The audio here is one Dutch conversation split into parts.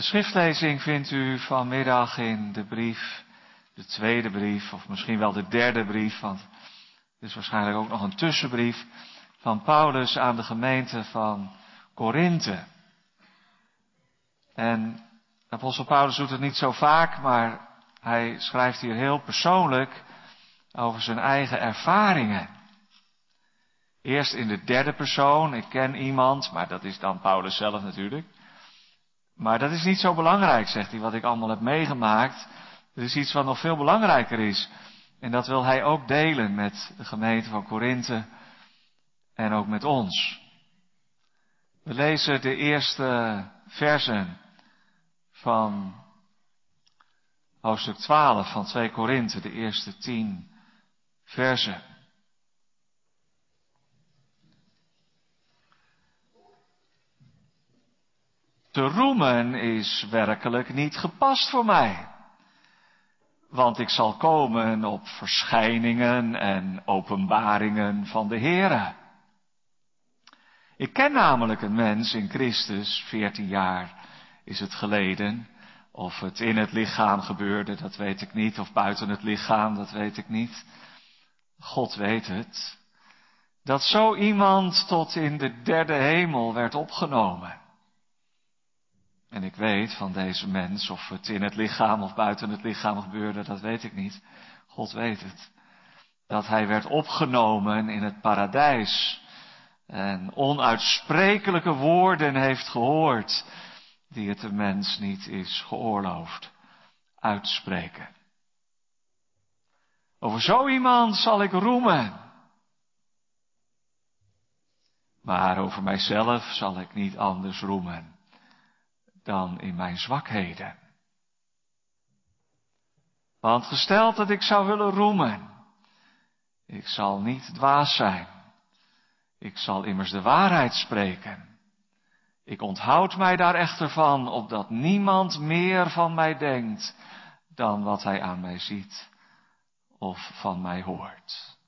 De schriftlezing vindt u vanmiddag in de brief, de tweede brief, of misschien wel de derde brief, want het is waarschijnlijk ook nog een tussenbrief van Paulus aan de gemeente van Korinthe. En apostel Paulus doet het niet zo vaak, maar hij schrijft hier heel persoonlijk over zijn eigen ervaringen. Eerst in de derde persoon, ik ken iemand, maar dat is dan Paulus zelf natuurlijk. Maar dat is niet zo belangrijk, zegt hij, wat ik allemaal heb meegemaakt. Er is iets wat nog veel belangrijker is. En dat wil hij ook delen met de gemeente van Korinthe en ook met ons. We lezen de eerste versen van hoofdstuk 12 van 2 Korinthe, de eerste tien versen. Te roemen is werkelijk niet gepast voor mij. Want ik zal komen op verschijningen en openbaringen van de Heere. Ik ken namelijk een mens in Christus, veertien jaar is het geleden. Of het in het lichaam gebeurde, dat weet ik niet. Of buiten het lichaam, dat weet ik niet. God weet het. Dat zo iemand tot in de derde hemel werd opgenomen. En ik weet van deze mens, of het in het lichaam of buiten het lichaam gebeurde, dat weet ik niet. God weet het. Dat hij werd opgenomen in het paradijs. En onuitsprekelijke woorden heeft gehoord die het de mens niet is geoorloofd uitspreken. Over zo iemand zal ik roemen. Maar over mijzelf zal ik niet anders roemen dan in mijn zwakheden. Want gesteld dat ik zou willen roemen, ik zal niet dwaas zijn. Ik zal immers de waarheid spreken. Ik onthoud mij daar echter van, opdat niemand meer van mij denkt dan wat hij aan mij ziet of van mij hoort.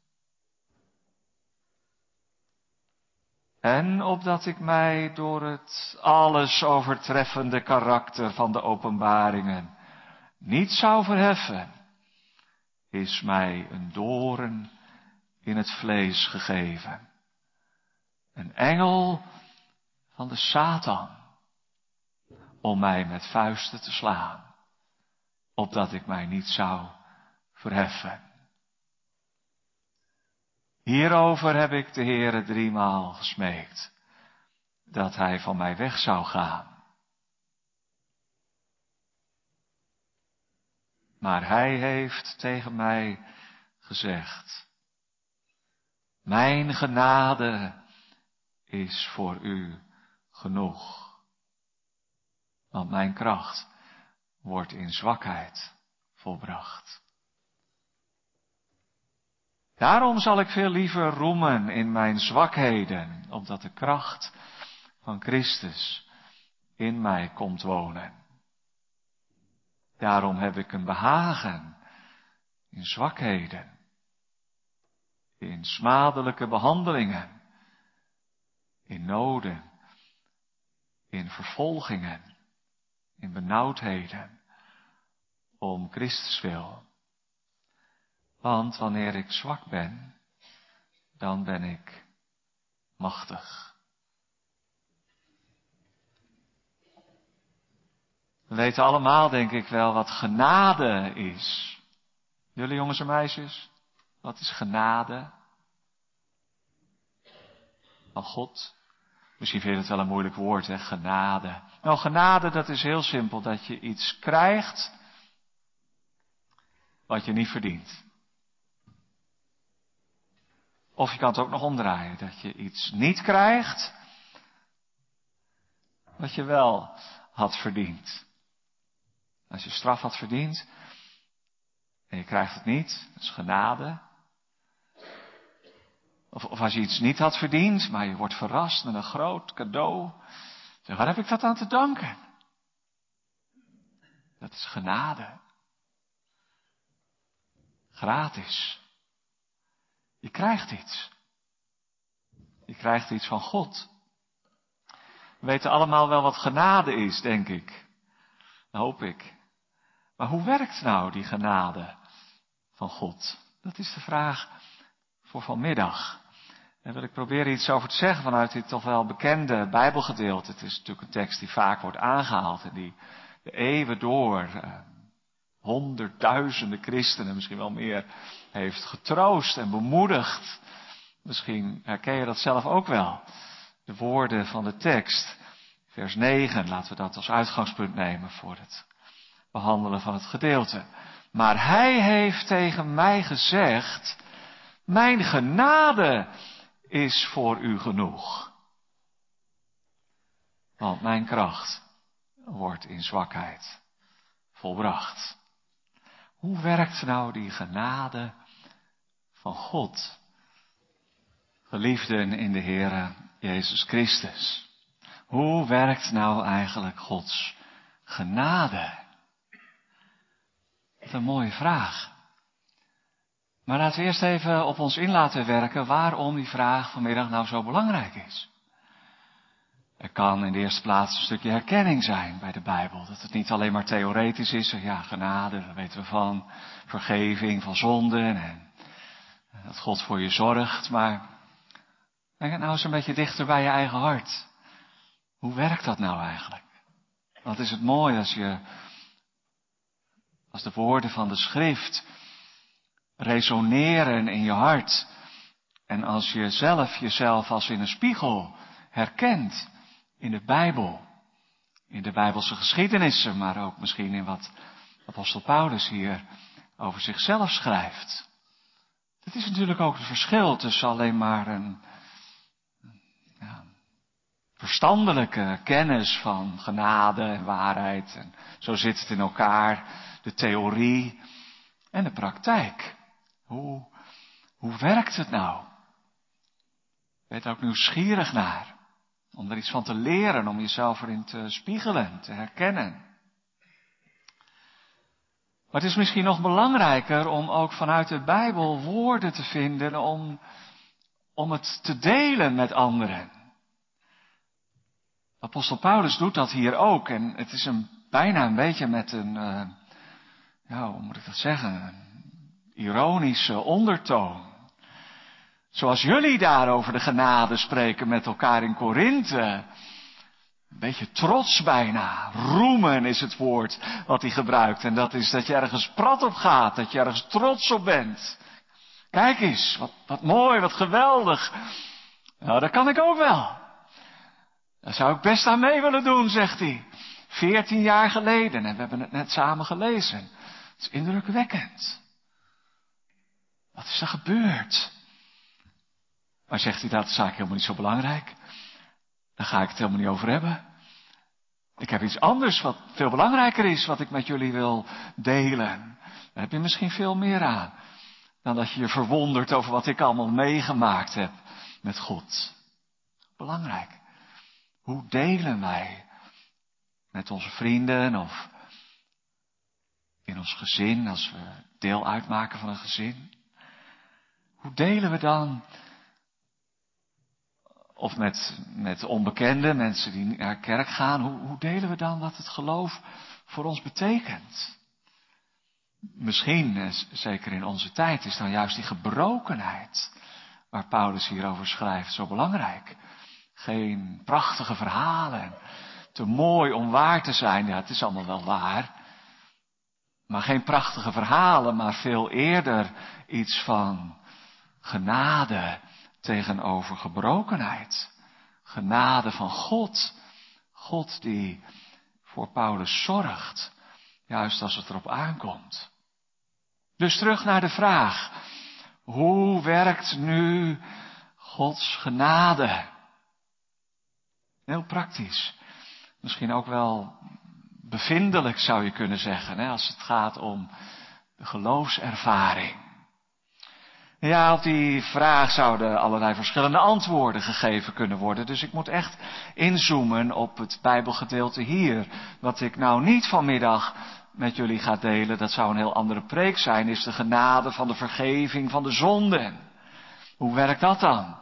En opdat ik mij door het alles overtreffende karakter van de openbaringen niet zou verheffen, is mij een doorn in het vlees gegeven. Een engel van de Satan om mij met vuisten te slaan, opdat ik mij niet zou verheffen. Hierover heb ik de Heere driemaal gesmeekt, dat hij van mij weg zou gaan. Maar hij heeft tegen mij gezegd, mijn genade is voor u genoeg. Want mijn kracht wordt in zwakheid volbracht. Daarom zal ik veel liever roemen in mijn zwakheden, opdat de kracht van Christus in mij komt wonen. Daarom heb ik een behagen in zwakheden, in smadelijke behandelingen, in noden, in vervolgingen, in benauwdheden, om Christus wil. Want wanneer ik zwak ben, dan ben ik machtig. We weten allemaal, denk ik wel, wat genade is. Jullie jongens en meisjes, wat is genade? Van God. Misschien vind je het wel een moeilijk woord, hè? Genade. Nou, genade, dat is heel simpel. Dat je iets krijgt wat je niet verdient. Of je kan het ook nog omdraaien. Dat je iets niet krijgt wat je wel had verdiend. Als je straf had verdiend en je krijgt het niet, dat is genade. Of, als je iets niet had verdiend, maar je wordt verrast met een groot cadeau. Zeg, waar heb ik dat aan te danken? Dat is genade. Gratis. Je krijgt iets. Je krijgt iets van God. We weten allemaal wel wat genade is, denk ik. hoop ik. Maar hoe werkt nou die genade van God? Dat is de vraag voor vanmiddag. Daar wil ik proberen iets over te zeggen vanuit dit toch wel bekende Bijbelgedeelte. Het is natuurlijk een tekst die vaak wordt aangehaald en die de eeuwen door eh, honderdduizenden christenen, misschien wel meer, heeft getroost en bemoedigd. Misschien herken je dat zelf ook wel. De woorden van de tekst, vers 9, laten we dat als uitgangspunt nemen voor het behandelen van het gedeelte. Maar hij heeft tegen mij gezegd, mijn genade is voor u genoeg. Want mijn kracht wordt in zwakheid volbracht. Hoe werkt nou die genade van God? Geliefden in de Heere Jezus Christus. Hoe werkt nou eigenlijk Gods genade? Wat een mooie vraag. Maar laten we eerst even op ons in laten werken waarom die vraag vanmiddag nou zo belangrijk is. Er kan in de eerste plaats een stukje herkenning zijn bij de Bijbel. Dat het niet alleen maar theoretisch is. Ja, genade, daar weten we van. Vergeving van zonden en dat God voor je zorgt. Maar denk het nou eens een beetje dichter bij je eigen hart. Hoe werkt dat nou eigenlijk? Wat is het mooi als je, als de woorden van de schrift resoneren in je hart. En als je zelf jezelf als in een spiegel herkent in de Bijbel, in de Bijbelse geschiedenissen, maar ook misschien in wat apostel Paulus hier over zichzelf schrijft. Het is natuurlijk ook het verschil tussen alleen maar een ja, verstandelijke kennis van genade en waarheid. En zo zit het in elkaar, de theorie en de praktijk. Hoe, hoe werkt het nou? Ben je ook nieuwsgierig naar? Om er iets van te leren, om jezelf erin te spiegelen, te herkennen. Maar het is misschien nog belangrijker om ook vanuit de Bijbel woorden te vinden om, om het te delen met anderen. Apostel Paulus doet dat hier ook en het is een, bijna een beetje met een, uh, ja, hoe moet ik dat zeggen, ironische ondertoon. Zoals jullie daar over de genade spreken met elkaar in Korinthe. Een beetje trots bijna. Roemen is het woord wat hij gebruikt. En dat is dat je ergens prat op gaat. Dat je ergens trots op bent. Kijk eens, wat, wat mooi, wat geweldig. Nou, dat kan ik ook wel. Daar zou ik best aan mee willen doen, zegt hij. Veertien jaar geleden, en we hebben het net samen gelezen. Het is indrukwekkend. Wat is er gebeurd? Maar zegt hij dat is eigenlijk helemaal niet zo belangrijk. Daar ga ik het helemaal niet over hebben. Ik heb iets anders wat veel belangrijker is, wat ik met jullie wil delen. Daar heb je misschien veel meer aan. Dan dat je je verwondert over wat ik allemaal meegemaakt heb met God. Belangrijk. Hoe delen wij met onze vrienden of in ons gezin, als we deel uitmaken van een gezin? Hoe delen we dan? Of met, met onbekende mensen die naar kerk gaan, hoe, hoe delen we dan wat het geloof voor ons betekent? Misschien, eh, zeker in onze tijd, is dan juist die gebrokenheid waar Paulus hierover schrijft zo belangrijk. Geen prachtige verhalen, te mooi om waar te zijn. Ja, het is allemaal wel waar. Maar geen prachtige verhalen, maar veel eerder iets van Genade tegenover gebrokenheid. Genade van God. God die voor Paulus zorgt. Juist als het erop aankomt. Dus terug naar de vraag. Hoe werkt nu Gods genade? Heel praktisch. Misschien ook wel bevindelijk zou je kunnen zeggen, hè, als het gaat om de geloofservaring. Ja, op die vraag zouden allerlei verschillende antwoorden gegeven kunnen worden. Dus ik moet echt inzoomen op het Bijbelgedeelte hier. Wat ik nou niet vanmiddag met jullie ga delen, dat zou een heel andere preek zijn, is de genade van de vergeving van de zonden. Hoe werkt dat dan?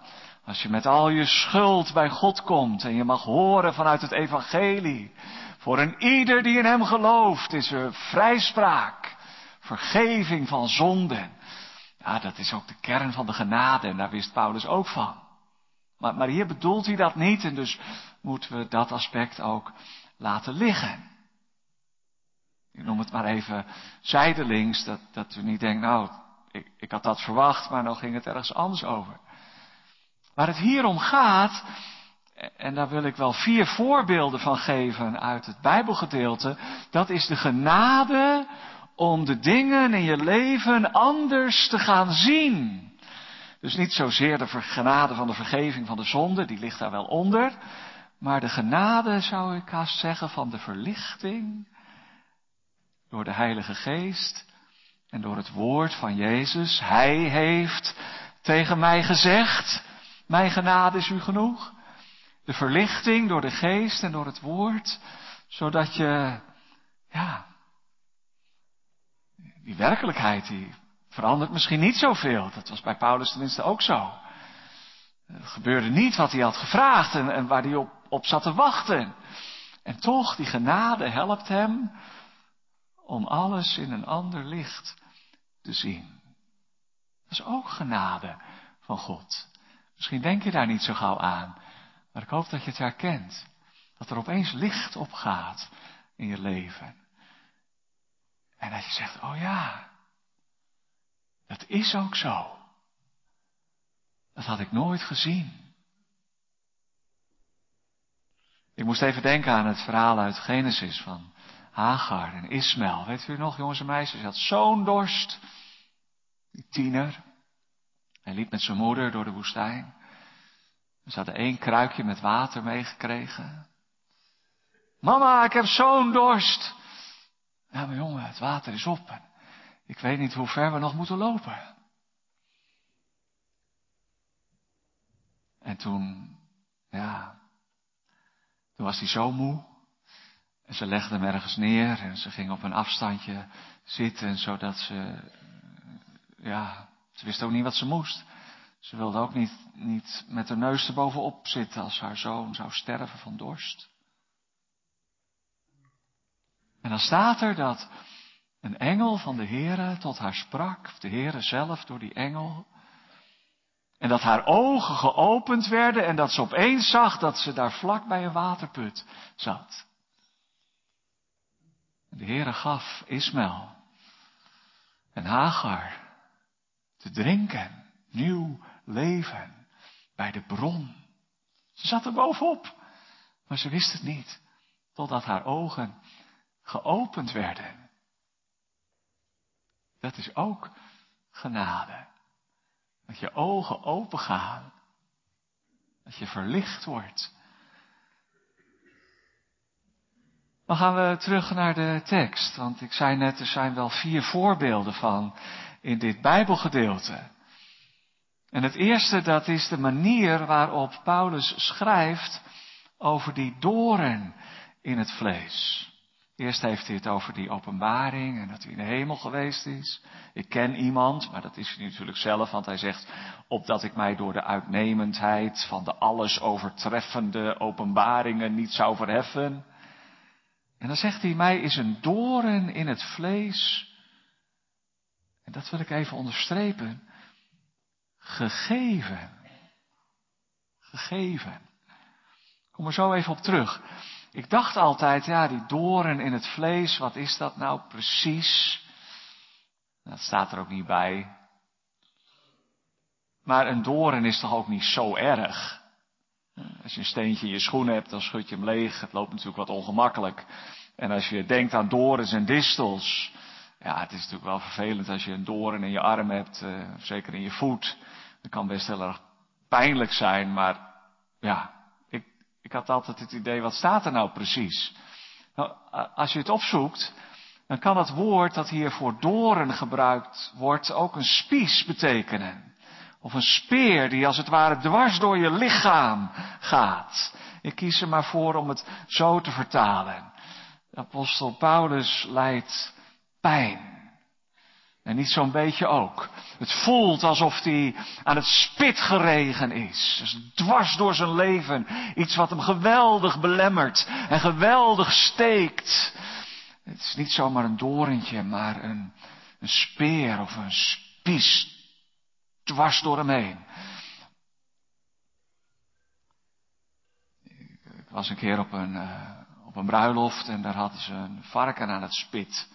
Als je met al je schuld bij God komt en je mag horen vanuit het evangelie Voor een ieder die in hem gelooft is er vrijspraak, vergeving van zonden. Ja, dat is ook de kern van de genade en daar wist Paulus ook van. Maar, maar hier bedoelt hij dat niet en dus moeten we dat aspect ook laten liggen. Ik noem het maar even zijdelings, dat, dat u niet denkt, nou, ik, ik had dat verwacht, maar nou ging het ergens anders over. Waar het hier om gaat, en daar wil ik wel vier voorbeelden van geven uit het Bijbelgedeelte, dat is de genade om de dingen in je leven anders te gaan zien. Dus niet zozeer de genade van de vergeving van de zonde, die ligt daar wel onder, maar de genade, zou ik haast zeggen, van de verlichting door de Heilige Geest en door het woord van Jezus. Hij heeft tegen mij gezegd, mijn genade is u genoeg. De verlichting door de geest en door het woord, zodat je, ja, die werkelijkheid die verandert misschien niet zoveel. Dat was bij Paulus tenminste ook zo. Het gebeurde niet wat hij had gevraagd en, waar hij op, op zat te wachten. En toch, die genade helpt hem om alles in een ander licht te zien. Dat is ook genade van God. Misschien denk je daar niet zo gauw aan, maar ik hoop dat je het herkent. Dat er opeens licht opgaat in je leven. En dat je zegt, oh ja, dat is ook zo. Dat had ik nooit gezien. Ik moest even denken aan het verhaal uit Genesis van Hagar en Ismaël. Weet u nog, jongens en meisjes? Hij had zo'n dorst. Die tiener. Hij liep met zijn moeder door de woestijn. Ze hadden één kruikje met water meegekregen. Mama, ik heb zo'n dorst. Ja, maar jongen, het water is op. Ik weet niet hoe ver we nog moeten lopen. En toen, ja, toen was hij zo moe. En ze legde hem ergens neer en ze ging op een afstandje zitten, zodat ze, ja, ze wist ook niet wat ze moest. Ze wilde ook niet, niet met haar neus erbovenop zitten als haar zoon zou sterven van dorst. En dan staat er dat een engel van de Heere tot haar sprak, de Heere zelf door die engel. En dat haar ogen geopend werden en dat ze opeens zag dat ze daar vlak bij een waterput zat. De Heere gaf Ismaël en Hagar te drinken, nieuw leven bij de bron. Ze zat er bovenop, maar ze wist het niet, totdat haar ogen geopend werden. Dat is ook genade. Dat je ogen open gaan. Dat je verlicht wordt. Dan gaan we terug naar de tekst. Want ik zei net, er zijn wel vier voorbeelden van in dit Bijbelgedeelte. En het eerste, dat is de manier waarop Paulus schrijft over die doren in het vlees. Eerst heeft hij het over die openbaring en dat hij in de hemel geweest is. Ik ken iemand, maar dat is hij natuurlijk zelf, want hij zegt, opdat ik mij door de uitnemendheid van de alles overtreffende openbaringen niet zou verheffen. En dan zegt hij, mij is een doren in het vlees. En dat wil ik even onderstrepen. Gegeven. Gegeven. Kom er zo even op terug. Ik dacht altijd, ja, die doren in het vlees, wat is dat nou precies? Dat staat er ook niet bij. Maar een doren is toch ook niet zo erg? Als je een steentje in je schoen hebt, dan schud je hem leeg. Het loopt natuurlijk wat ongemakkelijk. En als je denkt aan dorens en distels. Ja, het is natuurlijk wel vervelend als je een doren in je arm hebt, uh, zeker in je voet. Dat kan best heel erg pijnlijk zijn, maar ja, ik had altijd het idee, wat staat er nou precies? Nou, als je het opzoekt, dan kan het woord dat hier voor doren gebruikt wordt ook een spies betekenen. Of een speer die als het ware dwars door je lichaam gaat. Ik kies er maar voor om het zo te vertalen. Apostel Paulus lijdt pijn. En niet zo'n beetje ook. Het voelt alsof hij aan het spit geregen is. Dus dwars door zijn leven. Iets wat hem geweldig belemmert en geweldig steekt. Het is niet zomaar een dorentje, maar een, een speer of een spies dwars door hem heen. Ik was een keer op een, uh, op een bruiloft en daar hadden ze een varken aan het spit.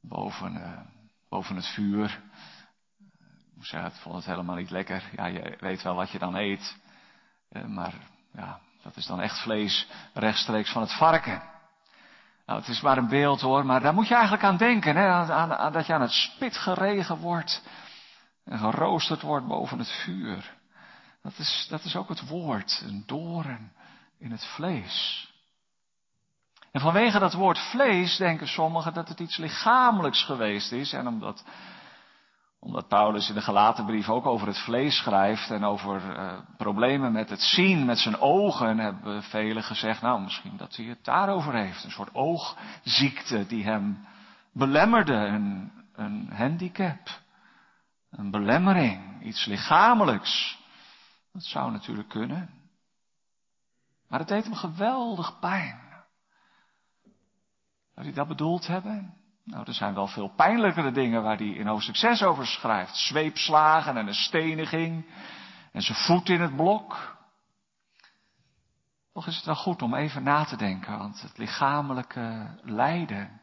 Boven, uh, boven het vuur. Moet zeggen, ik vond het helemaal niet lekker. Ja, je weet wel wat je dan eet. Uh, maar ja, dat is dan echt vlees rechtstreeks van het varken. Nou, het is maar een beeld hoor, maar daar moet je eigenlijk aan denken, hè? Aan, aan, dat je aan het spit geregen wordt en geroosterd wordt boven het vuur. Dat is, dat is ook het woord, een doorn in het vlees. En vanwege dat woord vlees denken sommigen dat het iets lichamelijks geweest is. En omdat, omdat Paulus in de gelaten brief ook over het vlees schrijft en over uh, problemen met het zien met zijn ogen, hebben velen gezegd, nou misschien dat hij het daarover heeft. Een soort oogziekte die hem belemmerde, een, een handicap, een belemmering, iets lichamelijks. Dat zou natuurlijk kunnen. Maar het deed hem geweldig pijn. Zou hij dat bedoeld hebben? Nou, er zijn wel veel pijnlijkere dingen waar hij in hoofdstuk 6 over schrijft. Zweepslagen en een steniging en zijn voet in het blok. Toch is het wel goed om even na te denken, want het lichamelijke lijden,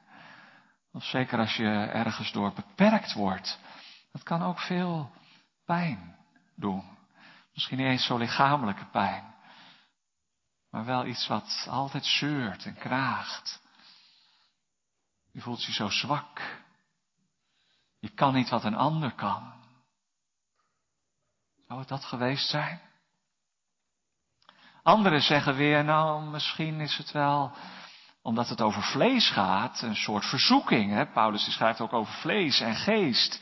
of zeker als je ergens door beperkt wordt, dat kan ook veel pijn doen. Misschien niet eens zo lichamelijke pijn, maar wel iets wat altijd zeurt en kraagt. Je voelt je zo zwak. Je kan niet wat een ander kan. Zou het dat geweest zijn? Anderen zeggen weer, nou, misschien is het wel, omdat het over vlees gaat, een soort verzoeking. Hè? Paulus schrijft ook over vlees en geest.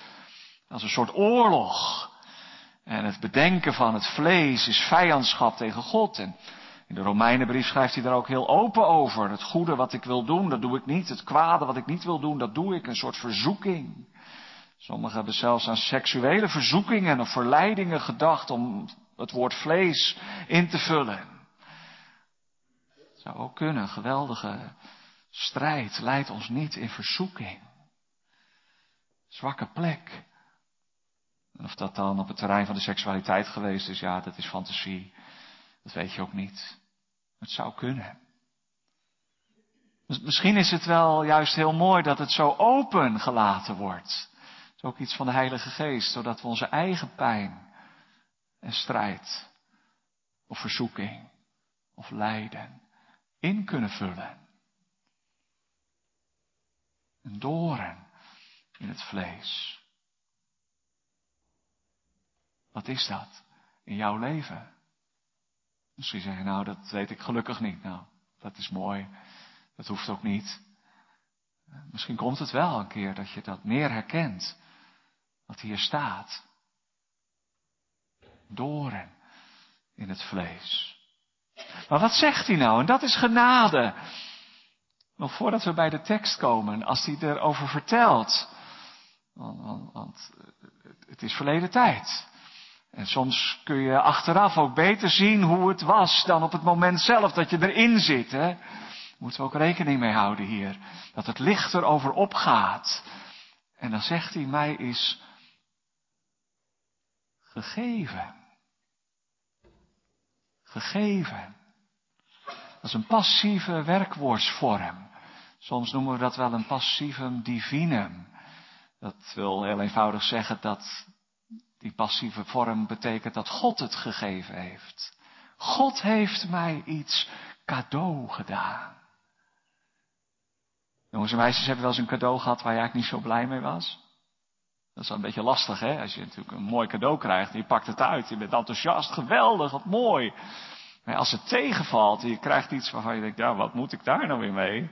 Als een soort oorlog. En het bedenken van het vlees is vijandschap tegen God. En in de Romeinenbrief schrijft hij daar ook heel open over. Het goede wat ik wil doen, dat doe ik niet. Het kwade wat ik niet wil doen, dat doe ik. Een soort verzoeking. Sommigen hebben zelfs aan seksuele verzoekingen of verleidingen gedacht om het woord vlees in te vullen. Het zou ook kunnen. Geweldige strijd leidt ons niet in verzoeking. Zwakke plek. En of dat dan op het terrein van de seksualiteit geweest is, ja, dat is fantasie. Dat weet je ook niet. Het zou kunnen. Misschien is het wel juist heel mooi dat het zo open gelaten wordt. Het is ook iets van de Heilige Geest, zodat we onze eigen pijn en strijd of verzoeking of lijden in kunnen vullen. Een doorn in het vlees. Wat is dat in jouw leven? Misschien zeg je, nou, dat weet ik gelukkig niet. Nou, dat is mooi. Dat hoeft ook niet. Misschien komt het wel een keer dat je dat meer herkent. Wat hier staat. Doren in het vlees. Maar wat zegt hij nou? En dat is genade. Nog voordat we bij de tekst komen, als hij erover vertelt. Want, want, want het is verleden tijd. En soms kun je achteraf ook beter zien hoe het was dan op het moment zelf dat je erin zit. Hè? Moeten we ook rekening mee houden hier. Dat het licht erover opgaat. En dan zegt hij, mij is gegeven. Gegeven. Dat is een passieve werkwoordsvorm. Soms noemen we dat wel een passivum divinum. Dat wil heel eenvoudig zeggen dat die passieve vorm betekent dat God het gegeven heeft. God heeft mij iets cadeau gedaan. Jongens en meisjes hebben wel eens een cadeau gehad waar je eigenlijk niet zo blij mee was. Dat is wel een beetje lastig, hè? Als je natuurlijk een mooi cadeau krijgt en je pakt het uit, je bent enthousiast, geweldig, wat mooi. Maar als het tegenvalt en je krijgt iets waarvan je denkt, ja, wat moet ik daar nou weer mee?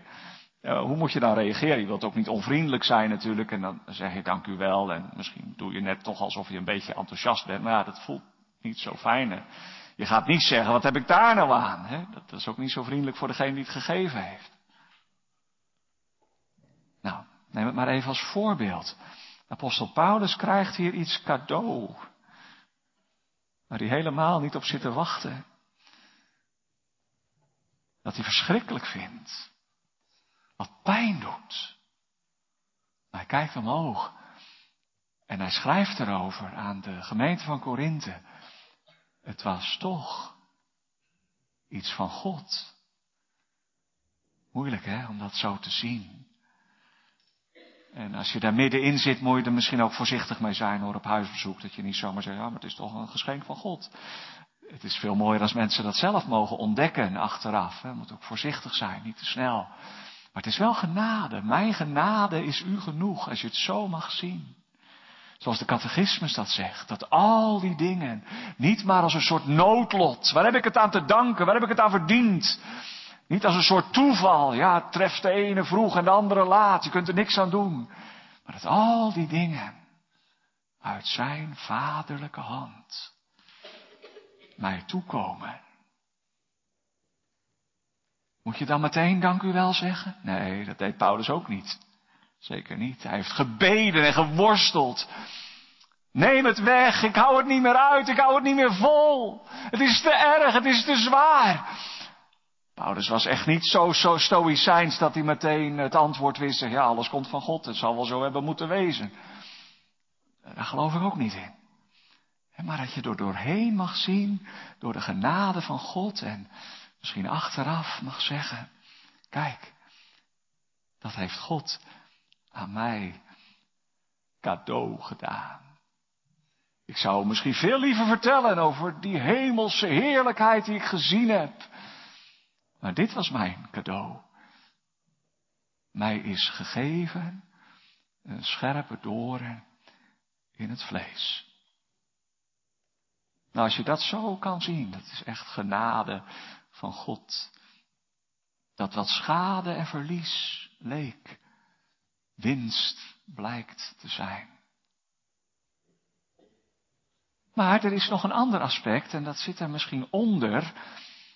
Uh, hoe moet je dan reageren? Je wilt ook niet onvriendelijk zijn natuurlijk. En dan zeg je dank u wel. En misschien doe je net toch alsof je een beetje enthousiast bent. Maar ja, dat voelt niet zo fijn. Hè? Je gaat niet zeggen, wat heb ik daar nou aan? Hè? Dat is ook niet zo vriendelijk voor degene die het gegeven heeft. Nou, neem het maar even als voorbeeld. Apostel Paulus krijgt hier iets cadeau. Waar hij helemaal niet op zit te wachten. Dat hij verschrikkelijk vindt. Wat pijn doet. Hij kijkt omhoog. En hij schrijft erover aan de gemeente van Korinthe. Het was toch iets van God. Moeilijk hè, om dat zo te zien. En als je daar middenin zit, moet je er misschien ook voorzichtig mee zijn hoor, op huisbezoek. Dat je niet zomaar zegt, ja, maar het is toch een geschenk van God. Het is veel mooier als mensen dat zelf mogen ontdekken achteraf. Je moet ook voorzichtig zijn, niet te snel. Maar het is wel genade. Mijn genade is u genoeg, als je het zo mag zien. Zoals de catechismus dat zegt. Dat al die dingen niet maar als een soort noodlot. Waar heb ik het aan te danken? Waar heb ik het aan verdiend? Niet als een soort toeval. Ja, treft de ene vroeg en de andere laat. Je kunt er niks aan doen. Maar dat al die dingen uit zijn vaderlijke hand mij toekomen. Moet je dan meteen dank u wel zeggen? Nee, dat deed Paulus ook niet. Zeker niet. Hij heeft gebeden en geworsteld. Neem het weg, ik hou het niet meer uit, ik hou het niet meer vol. Het is te erg, het is te zwaar. Paulus was echt niet zo, zo stoïcijns dat hij meteen het antwoord wist. Ja, alles komt van God, het zal wel zo hebben moeten wezen. Daar geloof ik ook niet in. Maar dat je er doorheen mag zien, door de genade van God en misschien achteraf mag zeggen, kijk, dat heeft God aan mij cadeau gedaan. Ik zou misschien veel liever vertellen over die hemelse heerlijkheid die ik gezien heb. Maar dit was mijn cadeau. Mij is gegeven een scherpe doorn in het vlees. Nou, als je dat zo kan zien, dat is echt genade van God. Dat wat schade en verlies leek, winst blijkt te zijn. Maar er is nog een ander aspect, en dat zit er misschien onder,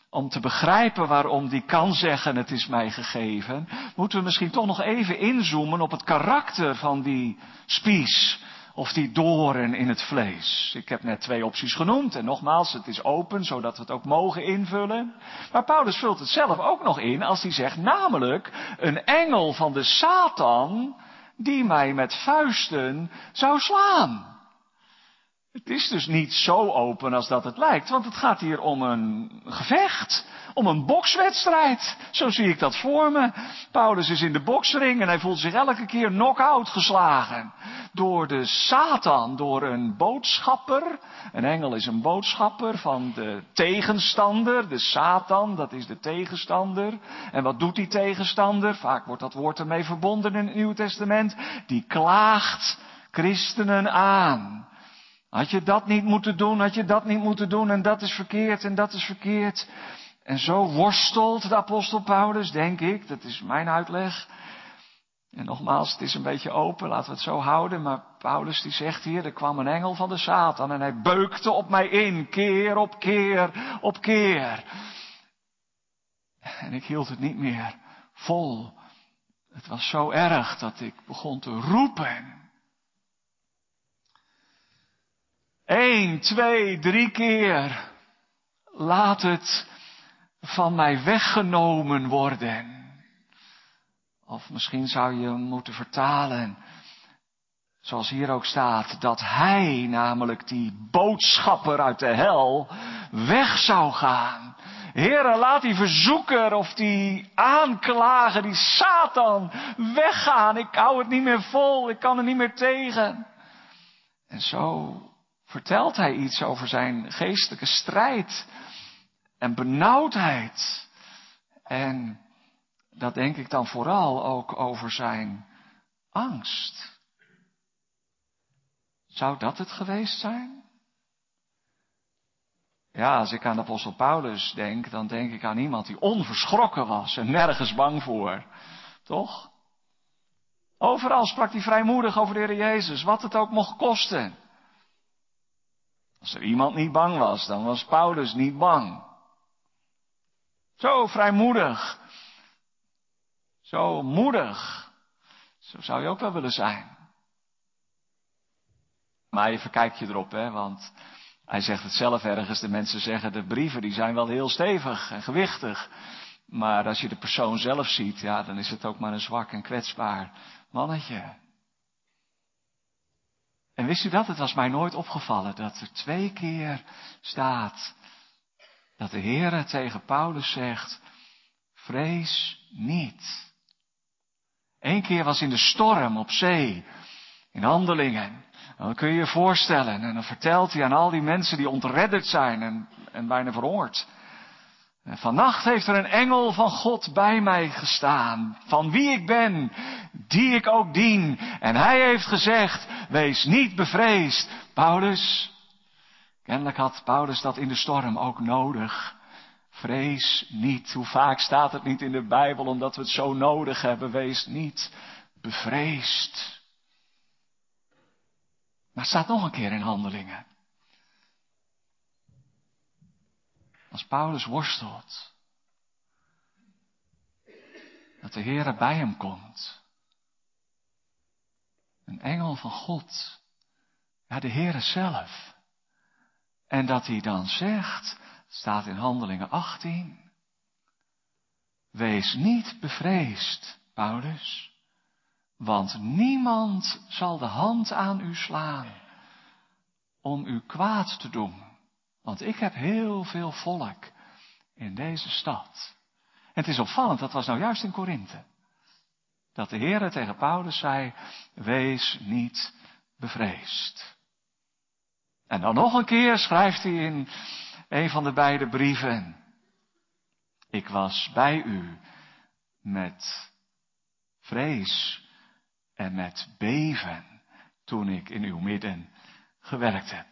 om te begrijpen waarom die kan zeggen het is mij gegeven, moeten we misschien toch nog even inzoomen op het karakter van die spies of die doren in het vlees. Ik heb net twee opties genoemd en nogmaals, het is open zodat we het ook mogen invullen. Maar Paulus vult het zelf ook nog in als hij zegt namelijk een engel van de Satan die mij met vuisten zou slaan. Het is dus niet zo open als dat het lijkt, want het gaat hier om een gevecht, om een bokswedstrijd. Zo zie ik dat voor me. Paulus is in de boksring en hij voelt zich elke keer knock-out geslagen. Door de Satan, door een boodschapper. Een engel is een boodschapper van de tegenstander. De Satan, dat is de tegenstander. En wat doet die tegenstander? Vaak wordt dat woord ermee verbonden in het Nieuwe Testament. Die klaagt christenen aan. Had je dat niet moeten doen, had je dat niet moeten doen en dat is verkeerd en dat is verkeerd. En zo worstelt de apostel Paulus, denk ik, dat is mijn uitleg. En nogmaals, het is een beetje open, laten we het zo houden, maar Paulus die zegt hier, er kwam een engel van de Satan en hij beukte op mij in, keer op keer op keer. En ik hield het niet meer vol. Het was zo erg dat ik begon te roepen. Eén, twee, drie keer. Laat het van mij weggenomen worden. Of misschien zou je moeten vertalen, zoals hier ook staat, dat hij, namelijk die boodschapper uit de hel, weg zou gaan. Heren, laat die verzoeker of die aanklager, die Satan, weggaan. Ik hou het niet meer vol, ik kan er niet meer tegen. En zo vertelt hij iets over zijn geestelijke strijd en benauwdheid. En dat denk ik dan vooral ook over zijn angst. Zou dat het geweest zijn? Ja, als ik aan de apostel Paulus denk, dan denk ik aan iemand die onverschrokken was en nergens bang voor. Toch? Overal sprak hij vrijmoedig over de Heer Jezus, wat het ook mocht kosten. Als er iemand niet bang was, dan was Paulus niet bang. Zo vrijmoedig. Zo moedig. Zo zou je ook wel willen zijn. Maar je verkijkt je erop, hè, want hij zegt het zelf ergens. De mensen zeggen, de brieven die zijn wel heel stevig en gewichtig. Maar als je de persoon zelf ziet, ja, dan is het ook maar een zwak en kwetsbaar mannetje. En wist u dat? Het was mij nooit opgevallen dat er twee keer staat dat de Heer tegen Paulus zegt, vrees niet. Eén keer was in de storm op zee, in handelingen. Dan kun je je voorstellen. En dan vertelt hij aan al die mensen die ontredderd zijn en, en bijna verhongerd. Vannacht heeft er een engel van God bij mij gestaan, van wie ik ben, die ik ook dien. En hij heeft gezegd, wees niet bevreesd. Paulus, kennelijk had Paulus dat in de storm ook nodig. Vrees niet. Hoe vaak staat het niet in de Bijbel omdat we het zo nodig hebben. Wees niet bevreesd. Maar het staat nog een keer in handelingen. Als Paulus worstelt, dat de Heer bij hem komt. Een engel van God. Ja, de Heere zelf. En dat hij dan zegt, staat in Handelingen 18. Wees niet bevreesd, Paulus, want niemand zal de hand aan u slaan om u kwaad te doen. Want ik heb heel veel volk in deze stad. En het is opvallend, dat was nou juist in Korinthe. Dat de Heer tegen Paulus zei, wees niet bevreesd. En dan nog een keer schrijft hij in een van de beide brieven. Ik was bij u met vrees en met beven toen ik in uw midden gewerkt heb.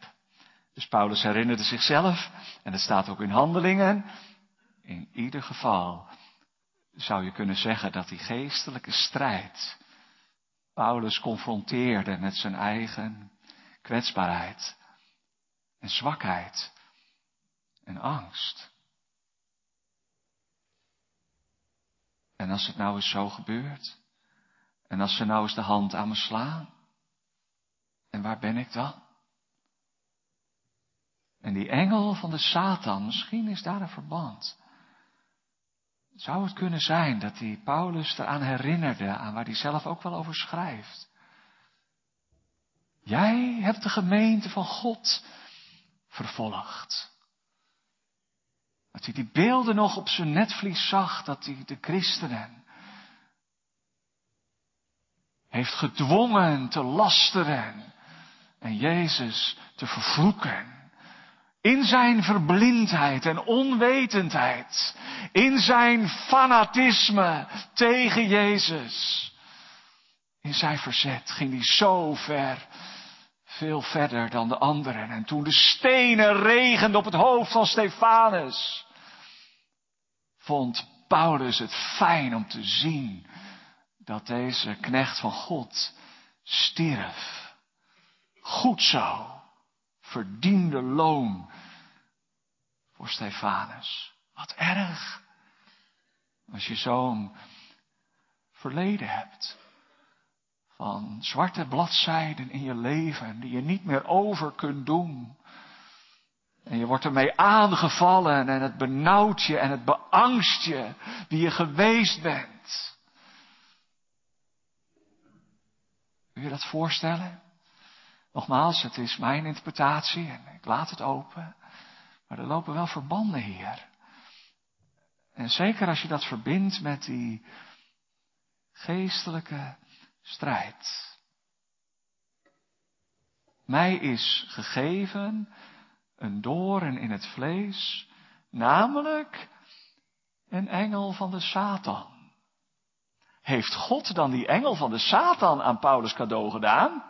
Dus Paulus herinnerde zichzelf, en dat staat ook in handelingen. In ieder geval zou je kunnen zeggen dat die geestelijke strijd Paulus confronteerde met zijn eigen kwetsbaarheid en zwakheid en angst. En als het nou eens zo gebeurt, en als ze nou eens de hand aan me slaan, en waar ben ik dan? En die engel van de Satan, misschien is daar een verband. Zou het kunnen zijn dat die Paulus eraan herinnerde, aan waar hij zelf ook wel over schrijft? Jij hebt de gemeente van God vervolgd. Dat hij die beelden nog op zijn netvlies zag, dat hij de christenen heeft gedwongen te lasteren en Jezus te vervloeken. In zijn verblindheid en onwetendheid. In zijn fanatisme tegen Jezus. In zijn verzet ging hij zo ver. Veel verder dan de anderen. En toen de stenen regenden op het hoofd van Stefanus. Vond Paulus het fijn om te zien dat deze knecht van God stierf. Goed zo verdiende loon voor Stefanus. Wat erg. Als je zo'n verleden hebt. Van zwarte bladzijden in je leven die je niet meer over kunt doen. En je wordt ermee aangevallen en het benauwt je en het beangst je je geweest bent. Kun je dat voorstellen? Nogmaals, het is mijn interpretatie en ik laat het open. Maar er lopen wel verbanden hier. En zeker als je dat verbindt met die geestelijke strijd. Mij is gegeven een doorn in het vlees, namelijk een engel van de Satan. Heeft God dan die engel van de Satan aan Paulus cadeau gedaan?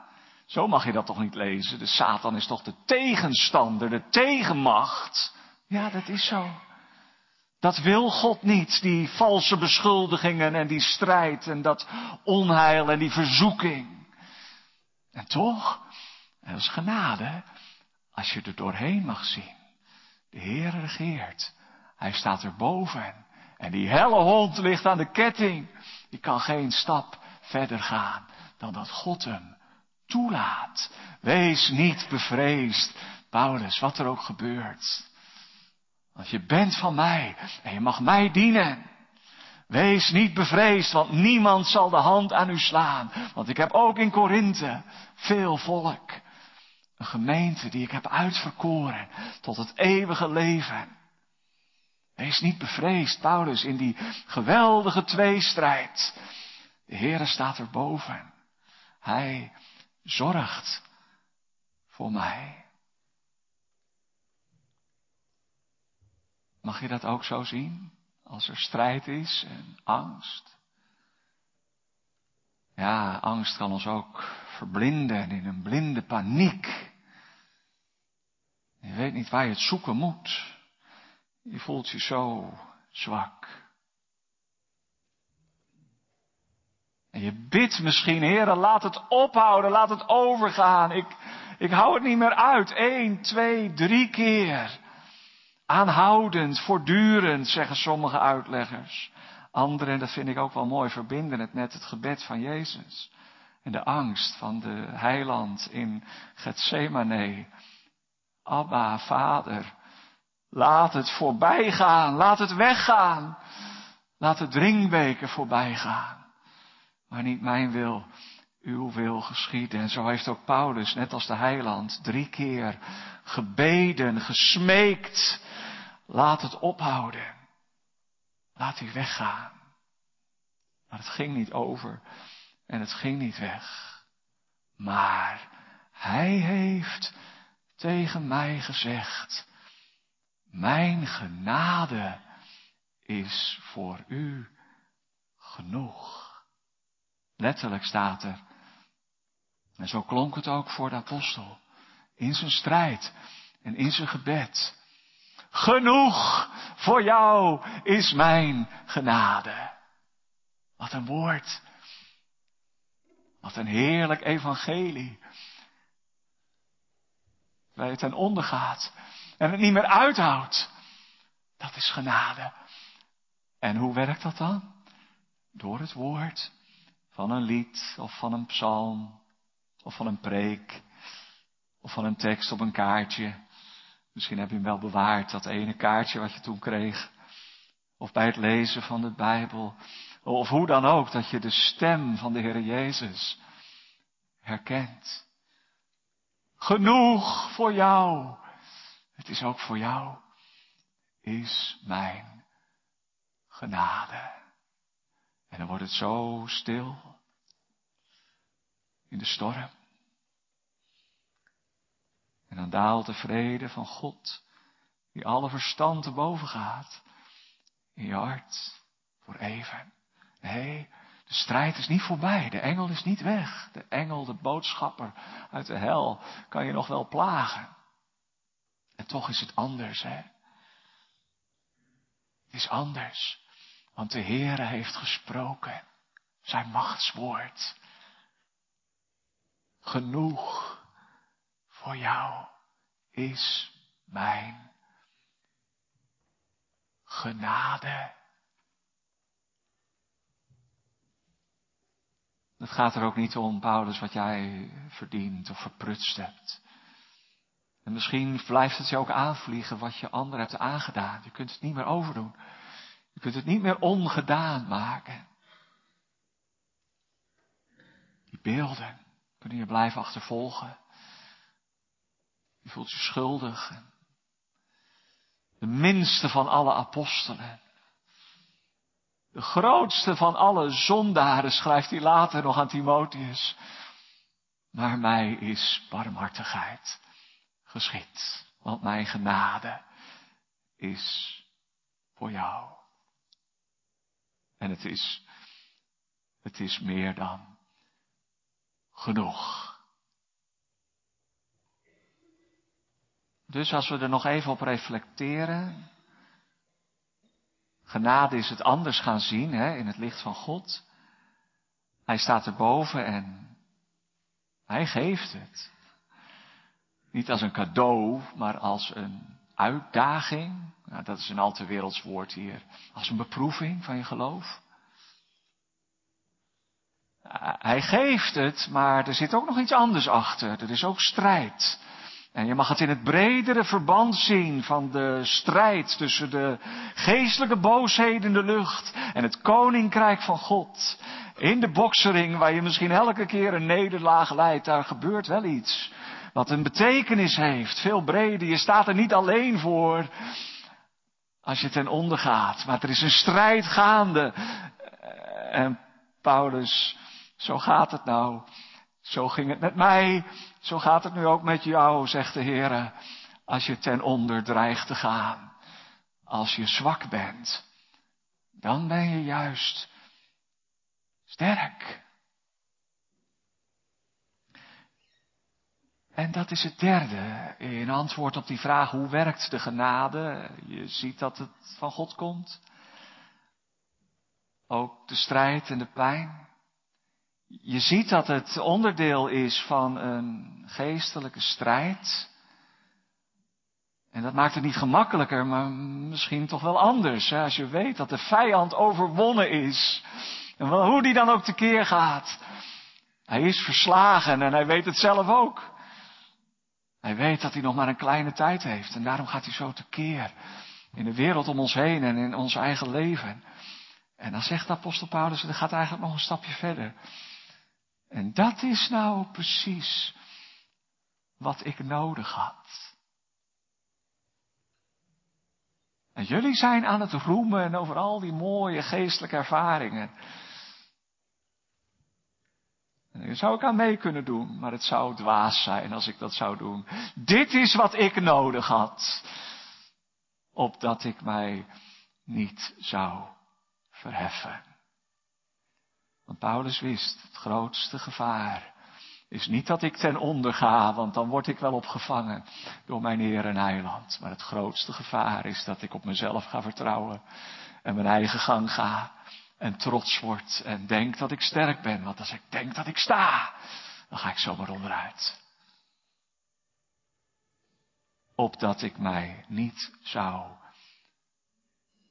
Zo mag je dat toch niet lezen? De Satan is toch de tegenstander, de tegenmacht? Ja, dat is zo. Dat wil God niet, die valse beschuldigingen en die strijd en dat onheil en die verzoeking. En toch, dat is genade, als je er doorheen mag zien. De Heer regeert. Hij staat er boven. En die helle hond ligt aan de ketting. Die kan geen stap verder gaan dan dat God hem toelaat. Wees niet bevreesd, Paulus, wat er ook gebeurt. Want je bent van mij en je mag mij dienen. Wees niet bevreesd, want niemand zal de hand aan u slaan. Want ik heb ook in Korinthe veel volk. Een gemeente die ik heb uitverkoren tot het eeuwige leven. Wees niet bevreesd, Paulus, in die geweldige tweestrijd. De Heere staat erboven. Hij zorgt voor mij. Mag je dat ook zo zien? Als er strijd is en angst. Ja, angst kan ons ook verblinden in een blinde paniek. Je weet niet waar je het zoeken moet. Je voelt je zo zwak. En je bidt misschien, Heer, laat het ophouden, laat het overgaan. Ik, ik hou het niet meer uit. Eén, twee, drie keer. Aanhoudend, voortdurend, zeggen sommige uitleggers. Anderen, dat vind ik ook wel mooi, verbinden het met het gebed van Jezus. En de angst van de heiland in Gethsemane. Abba, Vader, laat het voorbij gaan, laat het weggaan. Laat de drinkbeker voorbij gaan. Maar niet mijn wil, uw wil geschieden. En zo heeft ook Paulus, net als de heiland, drie keer gebeden, gesmeekt. Laat het ophouden. Laat die weggaan. Maar het ging niet over en het ging niet weg. Maar hij heeft tegen mij gezegd, mijn genade is voor u genoeg. Letterlijk staat er. En zo klonk het ook voor de apostel. In zijn strijd en in zijn gebed. Genoeg voor jou is mijn genade. Wat een woord. Wat een heerlijk evangelie. Waar het ten onder gaat en het niet meer uithoudt. Dat is genade. En hoe werkt dat dan? Door het woord van een lied of van een psalm of van een preek of van een tekst op een kaartje. Misschien heb je hem wel bewaard, dat ene kaartje wat je toen kreeg. Of bij het lezen van de Bijbel. Of hoe dan ook, dat je de stem van de Heer Jezus herkent. Genoeg voor jou. Het is ook voor jou. Is mijn genade. En dan wordt het zo stil in de storm. En dan daalt de vrede van God, die alle verstand te boven gaat, in je hart voor even. Nee, de strijd is niet voorbij, de engel is niet weg. De engel, de boodschapper uit de hel, kan je nog wel plagen. En toch is het anders, hè? Het is anders. Want de Heere heeft gesproken. Zijn machtswoord. Genoeg voor jou is mijn genade. Het gaat er ook niet om, Paulus, wat jij verdient of verprutst hebt. En misschien blijft het je ook aanvliegen wat je anderen hebt aangedaan. Je kunt het niet meer overdoen. Je kunt het niet meer ongedaan maken. Die beelden kunnen je blijven achtervolgen. Je voelt je schuldig. De minste van alle apostelen. De grootste van alle zondaren schrijft hij later nog aan Timotheus. Maar mij is barmhartigheid geschied. Want mijn genade is voor jou. En het is, het is meer dan genoeg. Dus als we er nog even op reflecteren. Genade is het anders gaan zien hè, in het licht van God. Hij staat erboven en hij geeft het. Niet als een cadeau, maar als een uitdaging. Nou, dat is een al te werelds woord hier. Als een beproeving van je geloof. Hij geeft het, maar er zit ook nog iets anders achter. Er is ook strijd. En je mag het in het bredere verband zien van de strijd tussen de geestelijke boosheden in de lucht en het koninkrijk van God. In de boksering, waar je misschien elke keer een nederlaag leidt, daar gebeurt wel iets. Wat een betekenis heeft, veel breder. Je staat er niet alleen voor als je ten onder gaat, maar er is een strijd gaande. En Paulus, zo gaat het nou. Zo ging het met mij, zo gaat het nu ook met jou, zegt de Heer. Als je ten onder dreigt te gaan, als je zwak bent, dan ben je juist sterk. En dat is het derde, in antwoord op die vraag hoe werkt de genade. Je ziet dat het van God komt. Ook de strijd en de pijn. Je ziet dat het onderdeel is van een geestelijke strijd. En dat maakt het niet gemakkelijker, maar misschien toch wel anders. Hè? Als je weet dat de vijand overwonnen is. En hoe die dan ook tekeer gaat. Hij is verslagen en hij weet het zelf ook. Hij weet dat hij nog maar een kleine tijd heeft. En daarom gaat hij zo tekeer. In de wereld om ons heen en in ons eigen leven. En dan zegt de apostel Paulus, dat gaat eigenlijk nog een stapje verder. En dat is nou precies wat ik nodig had. En jullie zijn aan het roemen over al die mooie geestelijke ervaringen. En daar zou ik aan mee kunnen doen, maar het zou dwaas zijn als ik dat zou doen. Dit is wat ik nodig had, opdat ik mij niet zou verheffen. Want Paulus wist, het grootste gevaar is niet dat ik ten onder ga, want dan word ik wel opgevangen door mijn Heer en Heiland. Maar het grootste gevaar is dat ik op mezelf ga vertrouwen en mijn eigen gang ga en trots word en denk dat ik sterk ben. Want als ik denk dat ik sta, dan ga ik zomaar onderuit. Opdat ik mij niet zou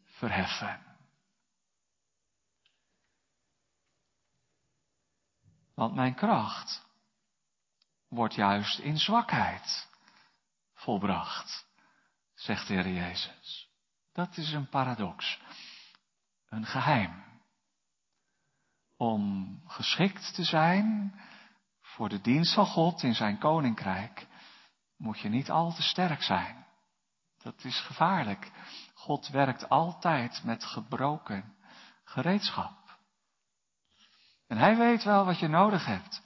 verheffen. Want mijn kracht wordt juist in zwakheid volbracht, zegt de Heer Jezus. Dat is een paradox, een geheim. Om geschikt te zijn voor de dienst van God in zijn koninkrijk, moet je niet al te sterk zijn. Dat is gevaarlijk. God werkt altijd met gebroken gereedschap. En hij weet wel wat je nodig hebt.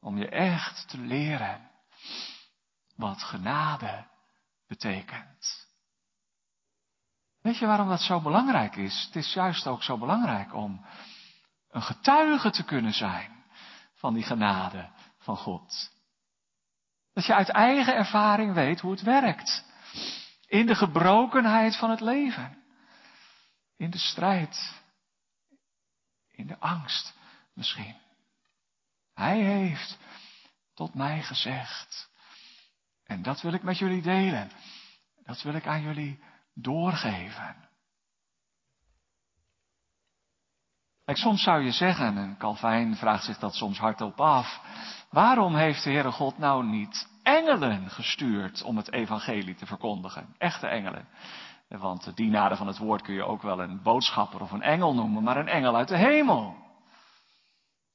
Om je echt te leren wat genade betekent. Weet je waarom dat zo belangrijk is? Het is juist ook zo belangrijk om een getuige te kunnen zijn van die genade van God. Dat je uit eigen ervaring weet hoe het werkt. In de gebrokenheid van het leven. In de strijd in de angst misschien. Hij heeft tot mij gezegd. En dat wil ik met jullie delen. Dat wil ik aan jullie doorgeven. Kijk, soms zou je zeggen, en Calvijn vraagt zich dat soms hardop af, waarom heeft de Heere God nou niet engelen gestuurd om het evangelie te verkondigen? Echte engelen. Want de dienaren van het woord kun je ook wel een boodschapper of een engel noemen, maar een engel uit de hemel.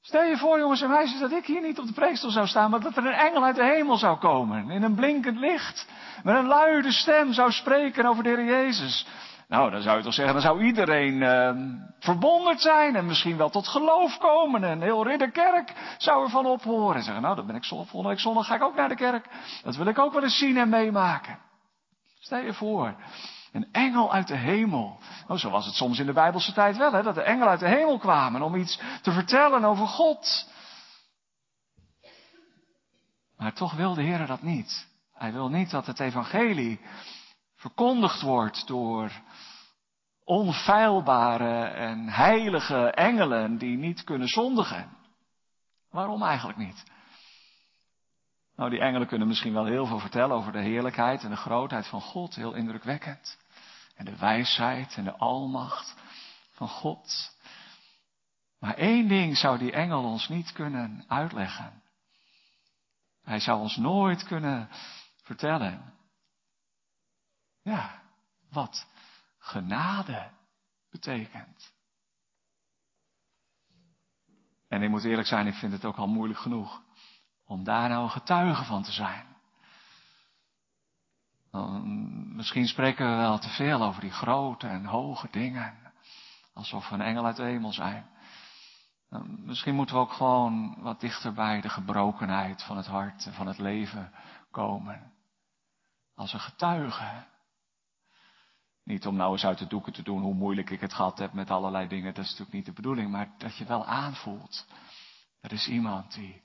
Stel je voor, jongens en meisjes, dat ik hier niet op de preekstoel zou staan, maar dat er een engel uit de hemel zou komen, in een blinkend licht, met een luide stem zou spreken over de Heer Jezus. Nou, dan zou je toch zeggen, dan zou iedereen uh, verwonderd zijn en misschien wel tot geloof komen. En heel Ridderkerk zou ervan ophoren. En zeggen, nou, dan ben ik volgende week zondag ga ik ook naar de kerk. Dat wil ik ook wel eens zien en meemaken. Stel je voor. Een engel uit de hemel. Oh, zo was het soms in de Bijbelse tijd wel, hè, dat de engelen uit de hemel kwamen om iets te vertellen over God. Maar toch wil de Heer dat niet. Hij wil niet dat het evangelie verkondigd wordt door onfeilbare en heilige engelen die niet kunnen zondigen. Waarom eigenlijk niet? Nou, die engelen kunnen misschien wel heel veel vertellen over de heerlijkheid en de grootheid van God, heel indrukwekkend en de wijsheid en de almacht van God. Maar één ding zou die engel ons niet kunnen uitleggen. Hij zou ons nooit kunnen vertellen. Ja, wat genade betekent. En ik moet eerlijk zijn, ik vind het ook al moeilijk genoeg om daar nou getuige van te zijn. Misschien spreken we wel te veel over die grote en hoge dingen. Alsof we een engel uit de hemel zijn. Misschien moeten we ook gewoon wat dichter bij de gebrokenheid van het hart en van het leven komen. Als een getuige. Niet om nou eens uit de doeken te doen hoe moeilijk ik het gehad heb met allerlei dingen, dat is natuurlijk niet de bedoeling, maar dat je wel aanvoelt. Er is iemand die,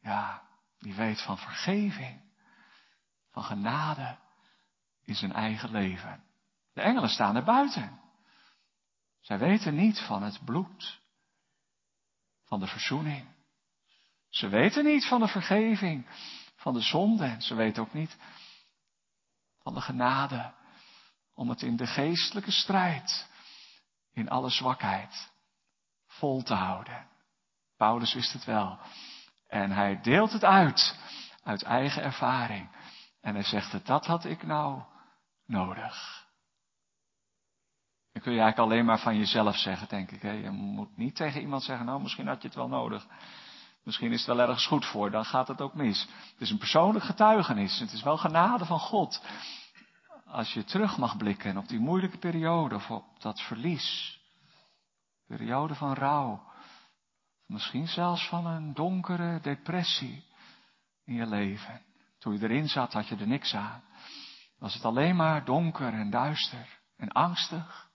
ja, die weet van vergeving, van genade in zijn eigen leven. De engelen staan er buiten. Zij weten niet van het bloed, van de verzoening. Ze weten niet van de vergeving, van de zonde. Ze weten ook niet van de genade om het in de geestelijke strijd, in alle zwakheid, vol te houden. Paulus wist het wel. En hij deelt het uit, uit eigen ervaring. En hij zegt dat had ik nou nodig. Dan kun je eigenlijk alleen maar van jezelf zeggen, denk ik. Hè? Je moet niet tegen iemand zeggen, nou misschien had je het wel nodig. Misschien is het wel ergens goed voor, dan gaat het ook mis. Het is een persoonlijk getuigenis. Het is wel genade van God als je terug mag blikken op die moeilijke periode of op dat verlies. Periode van rouw. Misschien zelfs van een donkere depressie in je leven. Toen je erin zat had je er niks aan. Was het alleen maar donker en duister en angstig.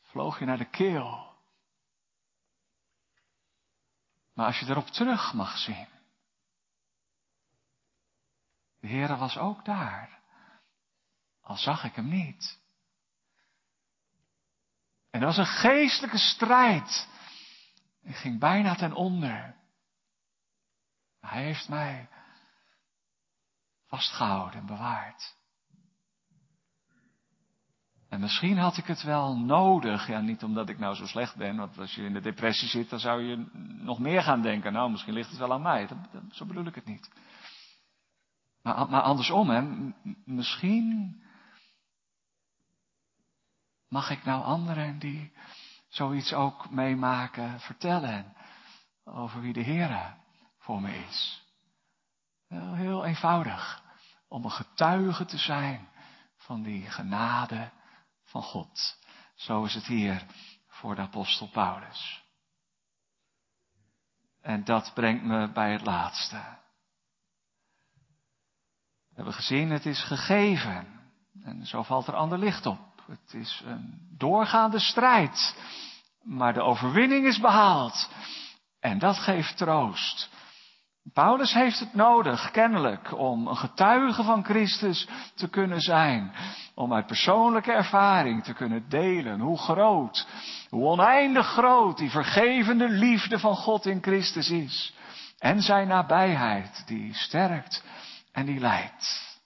Vloog je naar de keel. Maar als je erop terug mag zien. De Heere was ook daar. Al zag ik hem niet. En er was een geestelijke strijd. Ik ging bijna ten onder. Hij heeft mij vastgehouden en bewaard. En misschien had ik het wel nodig. Ja, niet omdat ik nou zo slecht ben. Want als je in de depressie zit, dan zou je nog meer gaan denken. Nou, misschien ligt het wel aan mij. zo bedoel ik het niet. Maar, maar andersom, hè. Misschien Mag ik nou anderen die zoiets ook meemaken vertellen over wie de Heer voor me is? Heel eenvoudig om een getuige te zijn van die genade van God. Zo is het hier voor de apostel Paulus. En dat brengt me bij het laatste. We hebben gezien, het is gegeven. En zo valt er ander licht op. Het is een doorgaande strijd. Maar de overwinning is behaald. En dat geeft troost. Paulus heeft het nodig, kennelijk, om een getuige van Christus te kunnen zijn. Om uit persoonlijke ervaring te kunnen delen hoe groot, hoe oneindig groot die vergevende liefde van God in Christus is. En zijn nabijheid die sterkt en die leidt.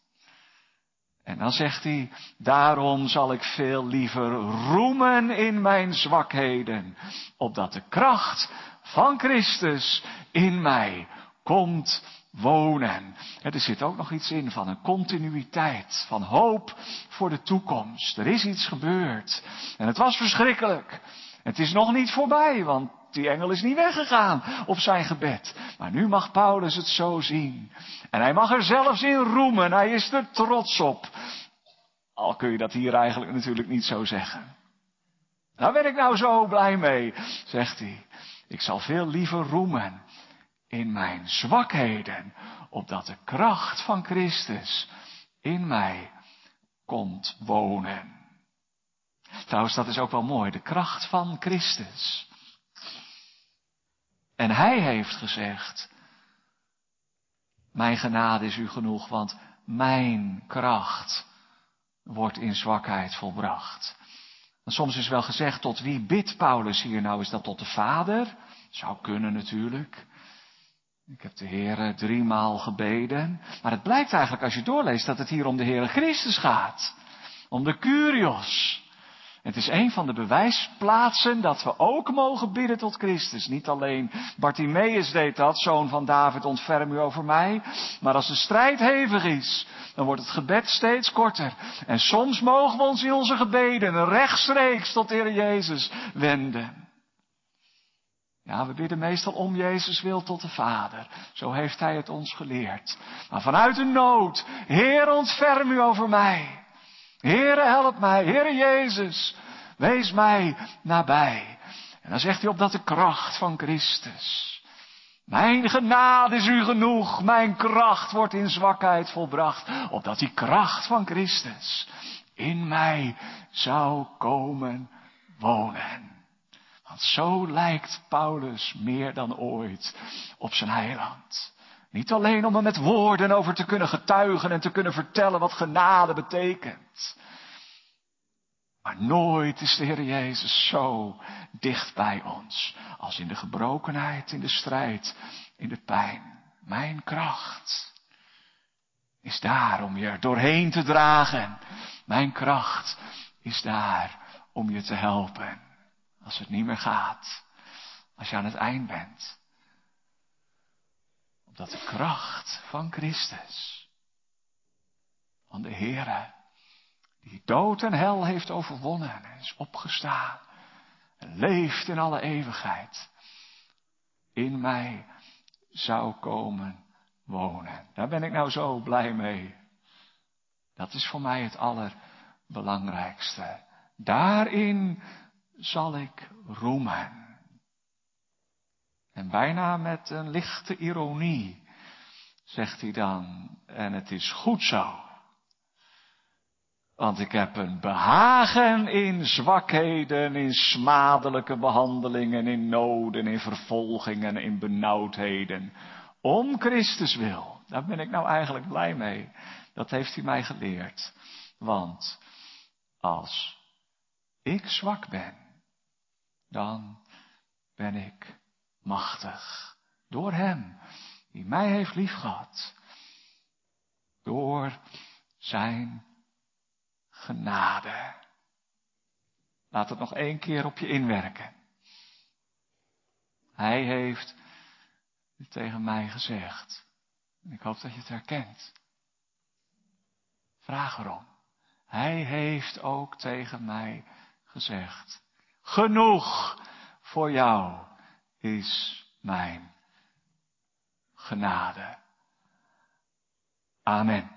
En dan zegt hij, daarom zal ik veel liever roemen in mijn zwakheden, opdat de kracht van Christus in mij komt wonen. er zit ook nog iets in van een continuïteit, van hoop voor de toekomst. Er is iets gebeurd. En het was verschrikkelijk. Het is nog niet voorbij, want die engel is niet weggegaan op zijn gebed. Maar nu mag Paulus het zo zien. En hij mag er zelfs in roemen. Hij is er trots op. Al kun je dat hier eigenlijk natuurlijk niet zo zeggen. Daar ben ik nou zo blij mee, zegt hij. Ik zal veel liever roemen in mijn zwakheden, opdat de kracht van Christus in mij komt wonen. Trouwens, dat is ook wel mooi, de kracht van Christus. En hij heeft gezegd, mijn genade is u genoeg, want mijn kracht wordt in zwakheid volbracht. Soms is wel gezegd, tot wie bidt Paulus hier nou? Is dat tot de Vader? Zou kunnen natuurlijk. Ik heb de Heer driemaal gebeden. Maar het blijkt eigenlijk als je doorleest dat het hier om de Heere Christus gaat. Om de Curios. Het is een van de bewijsplaatsen dat we ook mogen bidden tot Christus. Niet alleen Bartimaeus deed dat, zoon van David, ontferm u over mij. Maar als de strijd hevig is, dan wordt het gebed steeds korter. En soms mogen we ons in onze gebeden rechtstreeks tot de Heer Jezus wenden. Ja, we bidden meestal om Jezus wil tot de Vader. Zo heeft Hij het ons geleerd. Maar vanuit de nood, Heer ontferm u over mij. Heere, help mij. Heere Jezus, wees mij nabij. En dan zegt hij op dat de kracht van Christus. Mijn genade is u genoeg, mijn kracht wordt in zwakheid volbracht, opdat die kracht van Christus in mij zou komen wonen. Want zo lijkt Paulus meer dan ooit op zijn heiland. Niet alleen om er met woorden over te kunnen getuigen en te kunnen vertellen wat genade betekent. Maar nooit is de Heer Jezus zo dicht bij ons als in de gebrokenheid, in de strijd, in de pijn. Mijn kracht is daar om je doorheen te dragen. Mijn kracht is daar om je te helpen als het niet meer gaat, als je aan het eind bent dat de kracht van Christus, van de Heere, die dood en hel heeft overwonnen en is opgestaan en leeft in alle eeuwigheid, in mij zou komen wonen. Daar ben ik nou zo blij mee. Dat is voor mij het allerbelangrijkste. Daarin zal ik roemen. En bijna met een lichte ironie zegt hij dan, en het is goed zo. Want ik heb een behagen in zwakheden, in smadelijke behandelingen, in noden, in vervolgingen, in benauwdheden. Om Christus wil. Daar ben ik nou eigenlijk blij mee. Dat heeft hij mij geleerd. Want als ik zwak ben, dan ben ik machtig. Door Hem, die mij heeft liefgehad. Door Zijn genade. Laat het nog één keer op je inwerken. Hij heeft tegen mij gezegd. En ik hoop dat je het herkent. Vraag erom. Hij heeft ook tegen mij gezegd. Genoeg voor jou is mijn genade. Amen.